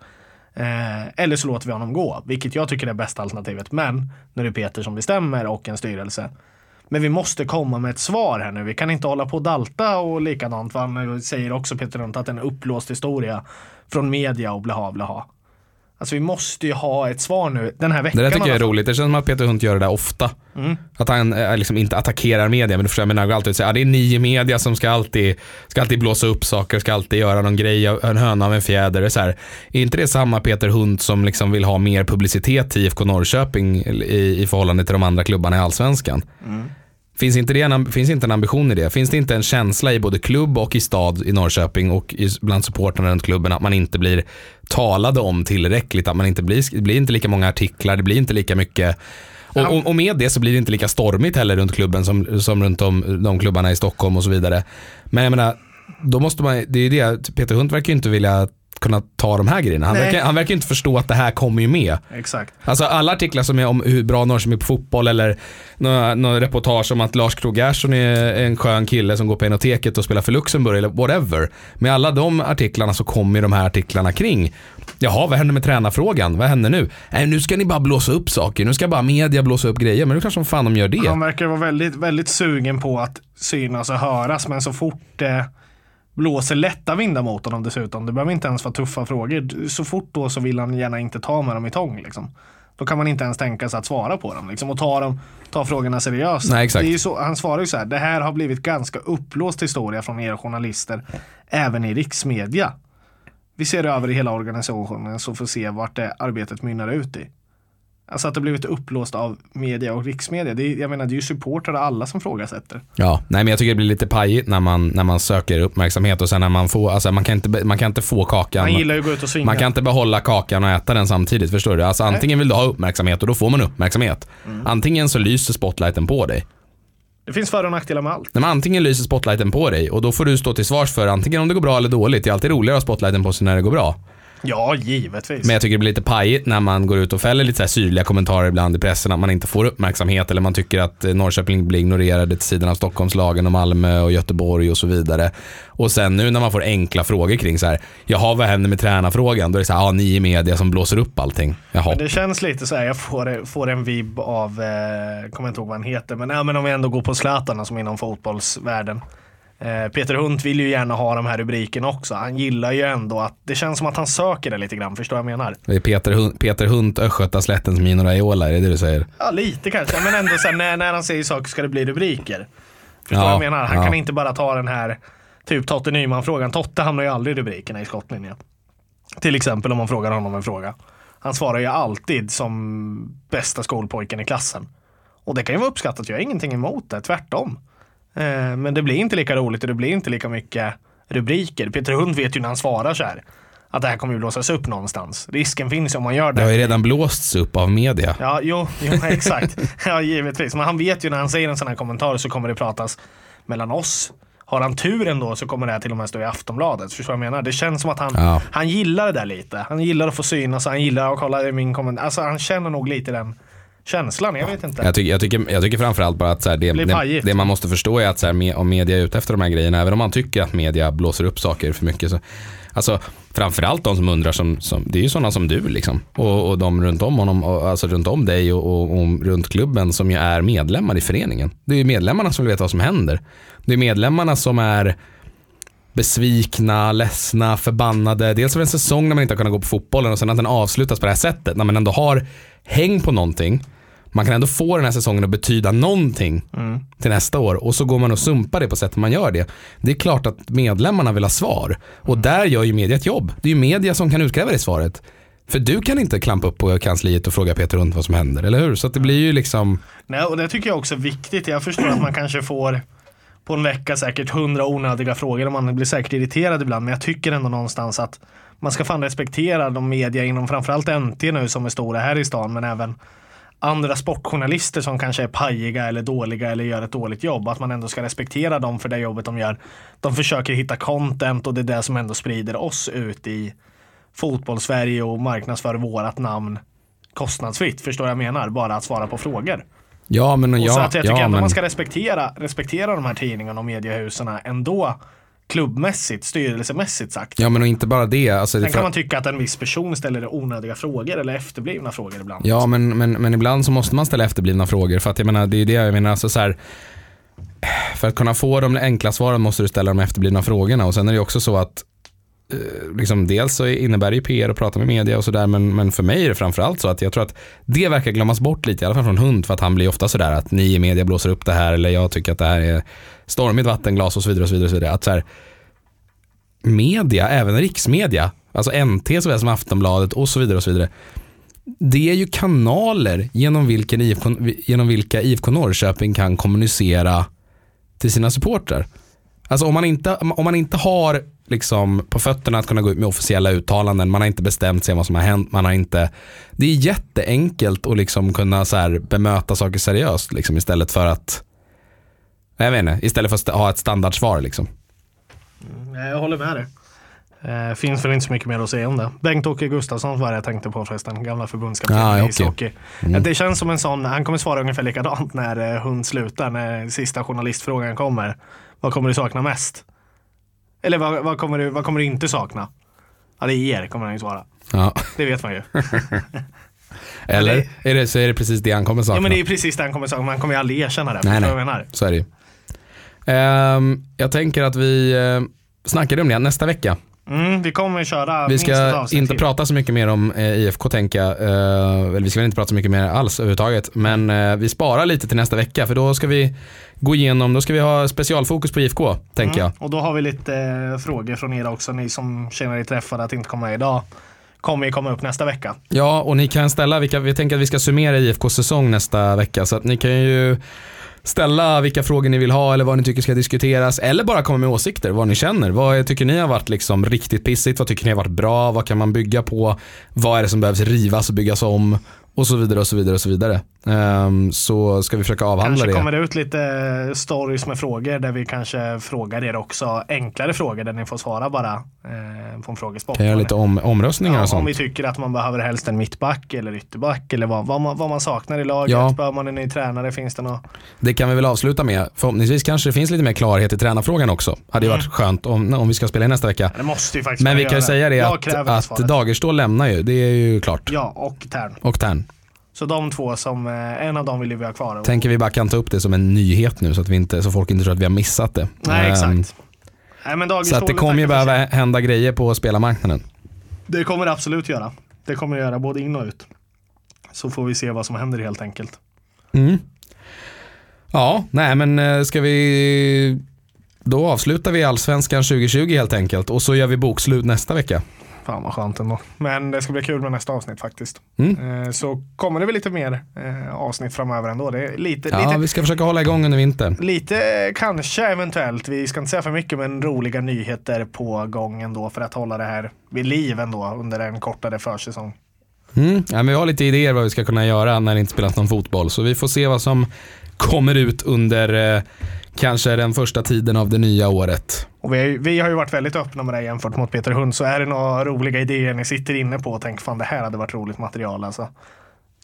Eh, eller så låter vi honom gå, vilket jag tycker är bästa alternativet. Men nu är det Peter som bestämmer och en styrelse. Men vi måste komma med ett svar här nu. Vi kan inte hålla på och dalta och likadant. Han säger också Peter Runt att det är en uppblåst historia från media och blaha blaha. Alltså vi måste ju ha ett svar nu den här veckan. Det där tycker i jag är roligt. Det känns som att Peter Hunt gör det där ofta. Mm. Att han eh, liksom inte attackerar media. Men du förstår, jag menar, alltid säga, ja, det är nio media som ska alltid, ska alltid blåsa upp saker, ska alltid göra någon grej, av- en höna av en fjäder. Det är, så här, är inte det samma Peter Hunt som liksom vill ha mer publicitet till IFK Norrköping i, i förhållande till de andra klubbarna i Allsvenskan? Finns inte, det en, finns inte en ambition i det? Finns det inte en känsla i både klubb och i stad i Norrköping och i, bland supportrarna runt klubben att man inte blir talade om tillräckligt? Att man inte blir, det blir inte lika många artiklar, det blir inte lika mycket och, och, och med det så blir det inte lika stormigt heller runt klubben som, som runt om de klubbarna i Stockholm och så vidare. Men jag menar, då måste man, det är ju det, Peter Hunt verkar ju inte vilja kunna ta de här grejerna. Han Nej. verkar, han verkar inte förstå att det här kommer ju med. Exakt. Alltså alla artiklar som är om hur bra Norrköping är på fotboll eller några, några reportage om att Lars Krogh Gerson är en skön kille som går på Enoteket och spelar för Luxemburg eller whatever. Med alla de artiklarna så kommer ju de här artiklarna kring. Jaha, vad händer med tränarfrågan? Vad händer nu? Nej, nu ska ni bara blåsa upp saker. Nu ska bara media blåsa upp grejer. Men är klart som fan de gör det. Han verkar vara väldigt, väldigt sugen på att synas och höras, men så fort det blåser lätta vindar mot honom dessutom, det behöver inte ens vara tuffa frågor. Så fort då så vill han gärna inte ta med dem i tång. Liksom. Då kan man inte ens tänka sig att svara på dem liksom, och ta, dem, ta frågorna seriöst. Nej. Det är så, han svarar ju så här, det här har blivit ganska uppblåst historia från er journalister, även i riksmedia. Vi ser över i hela organisationen så får se vart det arbetet mynnar ut i. Alltså att det blivit upplåst av media och riksmedia. Det är, jag menar det är ju supportrar och alla som frågasätter. Ja, nej men jag tycker det blir lite pajigt när man, när man söker uppmärksamhet och sen när man får, alltså man kan inte, man kan inte få kakan. Han gillar ju att gå ut och svinga. Man kan inte behålla kakan och äta den samtidigt, förstår du? Alltså antingen vill du ha uppmärksamhet och då får man uppmärksamhet. Mm. Antingen så lyser spotlighten på dig. Det finns för och nackdelar med allt. Nej, men antingen lyser spotlighten på dig och då får du stå till svars för antingen om det går bra eller dåligt. Det är alltid roligare att ha spotlighten på sig när det går bra. Ja, givetvis. Men jag tycker det blir lite pajigt när man går ut och fäller lite så här syrliga kommentarer ibland i pressen att man inte får uppmärksamhet eller man tycker att eh, Norrköping blir ignorerade till sidan av Stockholmslagen och Malmö och Göteborg och så vidare. Och sen nu när man får enkla frågor kring så här, jaha vad händer med tränarfrågan? Då är det så här, ja ni i media som blåser upp allting. Jaha. Men det känns lite så här, jag får, får en vibb av, eh, kommer inte ihåg vad han heter, men, ja, men om vi ändå går på Zlatan som inom fotbollsvärlden. Eh, Peter Hunt vill ju gärna ha de här rubrikerna också. Han gillar ju ändå att, det känns som att han söker det lite grann, förstår du vad jag menar? Det är Peter, Hun- Peter Hunt, Östgötaslättens Mino Raiola, är det det du säger? Ja, lite kanske, men ändå så här, när, när han säger saker ska det bli rubriker. Förstår Ja, vad jag menar? Han ja. kan inte bara ta den här, typ Totte Nyman-frågan. Totte hamnar ju aldrig i rubrikerna i skottlinjen. Till exempel om man frågar honom en fråga. Han svarar ju alltid som bästa skolpojken i klassen. Och det kan ju vara uppskattat, jag har ingenting emot det, tvärtom. Eh, men det blir inte lika roligt och det blir inte lika mycket rubriker. Peter Hund vet ju när han svarar så här att det här kommer ju blåsas upp någonstans. Risken finns ju om man gör det. Det har ju redan blåsts upp av media. Ja, jo, jo exakt. ja, givetvis. Men han vet ju när han säger en sån här kommentar så kommer det pratas mellan oss. Har han tur ändå så kommer det här till och med stå i Aftonbladet. Förstår du vad jag menar? Det känns som att han, Ja. han gillar det där lite. Han gillar att få synas, han gillar att kolla i min kommentar. Alltså han känner nog lite den känslan. Jag vet inte. Jag tycker, jag tycker, jag tycker framförallt bara att så här, det, det, det man måste förstå är att så här, me- om media är ute efter de här grejerna, även om man tycker att media blåser upp saker för mycket. Så, alltså, framförallt de som undrar, som, som, det är ju sådana som du liksom. Och, och de runt om honom, och, alltså runt om dig och, och, och runt klubben som ju är medlemmar i föreningen. Det är ju medlemmarna som vill veta vad som händer. Det är medlemmarna som är besvikna, ledsna, förbannade. Dels av en säsong när man inte har kunnat gå på fotbollen och sen att den avslutas på det här sättet. När man ändå har häng på någonting. Man kan ändå få den här säsongen att betyda någonting till nästa år och så går man och sumpar det på sättet man gör det. Det är klart att medlemmarna vill ha svar och där gör ju media ett jobb. Det är ju media som kan utkräva det svaret. För du kan inte klampa upp på kansliet och fråga Peter Hund vad som händer, eller hur? Så det blir ju liksom, Nej, och det tycker jag också är viktigt. Jag förstår att man kanske får på en vecka säkert hundra onödiga frågor och man blir säkert irriterad ibland. Men jag tycker ändå någonstans att man ska fan respektera de media inom framförallt NT nu som är stora här i stan men även andra sportjournalister som kanske är pajiga eller dåliga eller gör ett dåligt jobb. Att man ändå ska respektera dem för det jobbet de gör. De försöker hitta content och det är det som ändå sprider oss ut i fotbollssverige och marknadsför vårat namn kostnadsfritt. Förstår jag menar? Bara att svara på frågor. ja men Och ja, så att jag tycker ja ändå men, man ska respektera, respektera de här tidningarna och mediehusen ändå klubbmässigt, styrelsemässigt sagt. ja men och inte bara det. Alltså, det Sen för- kan man tycka att en viss person ställer onödiga frågor eller efterblivna frågor ibland. Ja, men, men, men ibland så måste man ställa efterblivna frågor. För att jag menar, det är det jag menar. Alltså så här, för att kunna få de enkla svaren måste du ställa de efterblivna frågorna. Och sen är det också så att Eh, liksom, dels så innebär det ju PR att prata med media och sådär. Men, men för mig är det framförallt så att jag tror att det verkar glömmas bort lite. I alla fall från Hund. För att han blir ofta sådär att ni i media blåser upp det här. Eller jag tycker att det här är stormigt vattenglas och så vidare. Och så vidare, och så vidare. Att så här, media, även riksmedia, alltså NT såväl som Aftonbladet och så vidare och så vidare. Det är ju kanaler genom, vilken IFK, genom vilka IFK Norrköping kan kommunicera till sina supportrar. Alltså om man inte, om man inte har liksom på fötterna att kunna gå ut med officiella uttalanden, man har inte bestämt sig vad som har hänt, man har inte, det är jätteenkelt att liksom kunna så här bemöta saker seriöst liksom, istället för att, jag vet inte, istället för att ha ett standardsvar liksom. Mm, jag håller med dig. Eh, finns väl inte så mycket mer att säga om det. Bengt-Åke Gustafsson var det jag tänkte på förresten, gamla förbundskapten Ah, i ishockey. Mm. Eh, Det känns som en sån, han kommer svara ungefär likadant när eh, hon slutar, när sista journalistfrågan kommer. Vad kommer du sakna mest? Eller vad, vad, kommer, du, vad kommer du inte sakna? Ja, det är er, kommer han ju svara. Ja. Det vet man ju. Eller är det, så är det precis det han kommer sakna. Ja, men det är precis det han kommer sakna, man kommer ju aldrig erkänna det. Nej, nej. jag? Så är det ju. Ehm, jag tänker att vi uh, snackade om det nästa vecka. Mm, vi kommer köra Vi ska inte till. prata så mycket mer om eh, IFK tänker jag. Eh, eller vi ska väl inte prata så mycket mer alls överhuvudtaget. Men eh, vi sparar lite till nästa vecka för då ska vi gå igenom, då ska vi ha specialfokus på IFK tänker jag. Mm, och då har vi lite eh, frågor från er också, ni som känner er träffade att inte komma med idag. Kommer ju komma upp nästa vecka. Ja, och ni kan ställa, vilka, vi tänker att vi ska summera IFKs säsong nästa vecka. Så att ni kan ju ställa vilka frågor ni vill ha eller vad ni tycker ska diskuteras. Eller bara komma med åsikter, vad ni känner. Vad tycker ni har varit liksom riktigt pissigt? Vad tycker ni har varit bra? Vad kan man bygga på? Vad är det som behövs rivas och byggas om? Och så vidare och så vidare och så vidare. Ehm, så ska vi försöka avhandla Kanske det. kommer det ut lite stories med frågor där vi kanske frågar er också enklare frågor där ni får svara bara eh, på en frågesport. Kan göra lite om, omröstningar Ja, och om sånt. vi tycker att man behöver helst en mittback eller ytterback eller vad, vad, man, vad man saknar i laget. Ja. Behöver man en ny tränare? Finns det något? Det kan vi väl avsluta med. Förhoppningsvis kanske det finns lite mer klarhet i tränarfrågan också. Hade Mm. varit skönt om, om vi ska spela in nästa vecka. Det måste ju faktiskt Men vi kan ju säga det att, att. Dagerstål lämnar ju, det är ju klart. Ja, och Tern. Och Tern. Så de två som, eh, en av dem vill vi ha kvar. Tänker vi bara kan ta upp det som en nyhet nu så att, vi inte, så folk inte tror att vi har missat det. Nej, Ehm, exakt. Nej, men dagens Så att det kommer ju behöva hända grejer på spelarmarknaden. Det kommer det absolut göra. Det kommer det göra både in och ut. Så får vi se vad som händer helt enkelt. Mm. Ja, nej men eh, ska vi... Då avslutar vi Allsvenskan 2020 helt enkelt och så gör vi bokslut nästa vecka. Fan vad skönt ändå. Men det ska bli kul med nästa avsnitt faktiskt. Mm. Eh, Så kommer det väl lite mer eh, avsnitt framöver ändå. Det är lite, Ja, lite, vi ska försöka hålla igång under vintern. lite kanske eventuellt, vi ska inte säga för mycket, men roliga nyheter på gång ändå för att hålla det här vid liv ändå under en kortare försäsong. Mm. Ja, men vi har lite idéer vad vi ska kunna göra när det inte spelas någon fotboll. Så vi får se vad som kommer ut under eh, kanske den första tiden av det nya året. Och vi, har ju- vi har ju varit väldigt öppna med det jämfört mot Peter Hund. Så är det några roliga idéer ni sitter inne på och tänker fan det här hade varit roligt material alltså.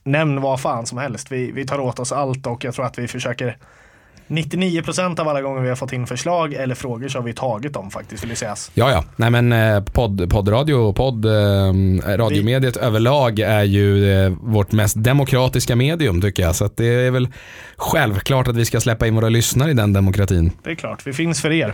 Nämn vad fan som helst. Vi, vi tar åt oss allt och jag tror att vi försöker 99% av alla gånger vi har fått in förslag eller frågor så har vi tagit dem faktiskt vill sägas. Ja, ja. Nej, men eh, podd, poddradio och podd, eh, radiomediet överlag är ju eh, vårt mest demokratiska medium tycker jag. Så att det är väl självklart att vi ska släppa in våra lyssnare i den demokratin. Det är klart, vi finns för er.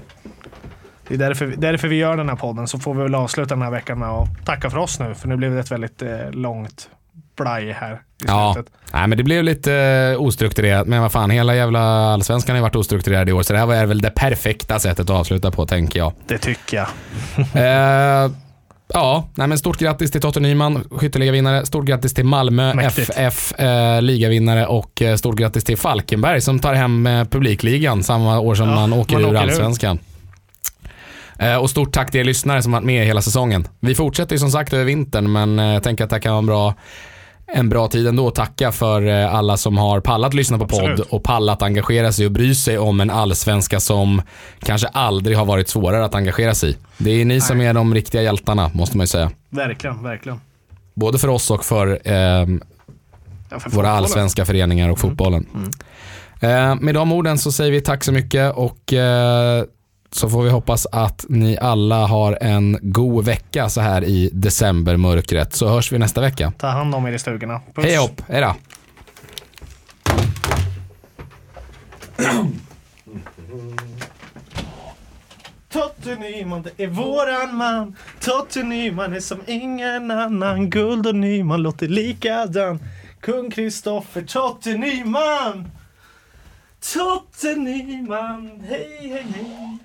Det är därför, därför vi gör den här podden. Så får vi väl avsluta den här veckan med att tacka för oss nu. För nu blev det ett väldigt eh, långt blaj här i Ja, slutet. nej, men det blev lite eh, ostrukturerat. Men vad fan, hela jävla allsvenskan har ju varit ostrukturerad i år. Så det här var väl det perfekta sättet att avsluta på tänker jag. Det tycker jag. Eh, ja, nej men stort grattis till Totte Nyman, skytteligavinnare. Stort grattis till Malmö Mäktigt. FF, eh, ligavinnare och eh, stort grattis till Falkenberg som tar hem eh, publikligan samma år som Ja, man åker man ur åker ur. allsvenskan. Eh, och stort tack till er lyssnare som varit med hela säsongen. Vi fortsätter ju som sagt över vintern men eh, jag tänker att det här kan vara en bra en bra tid ändå att tacka för eh, alla som har pallat lyssna på podd Absolut. och pallat engagera sig och bry sig om en allsvenska som kanske aldrig har varit svårare att engagera sig i. Det är ni som är de riktiga hjältarna måste man ju säga. Verkligen, verkligen. Både för oss och för eh, Ja, för våra allsvenska föreningar och fotbollen. Eh, med de orden så säger vi tack så mycket och eh, så får vi hoppas att ni alla har en god vecka så här i decembermörkret. Så hörs vi nästa vecka. Ta hand om er i stugorna. Puss. Hej hopp, hej då. Totte Nyman, det är våran man. Totte Nyman är som ingen annan. Guld och Nyman låter likadan. Kung Kristoffer Totte Nyman. Totte Nyman, hej hej hej.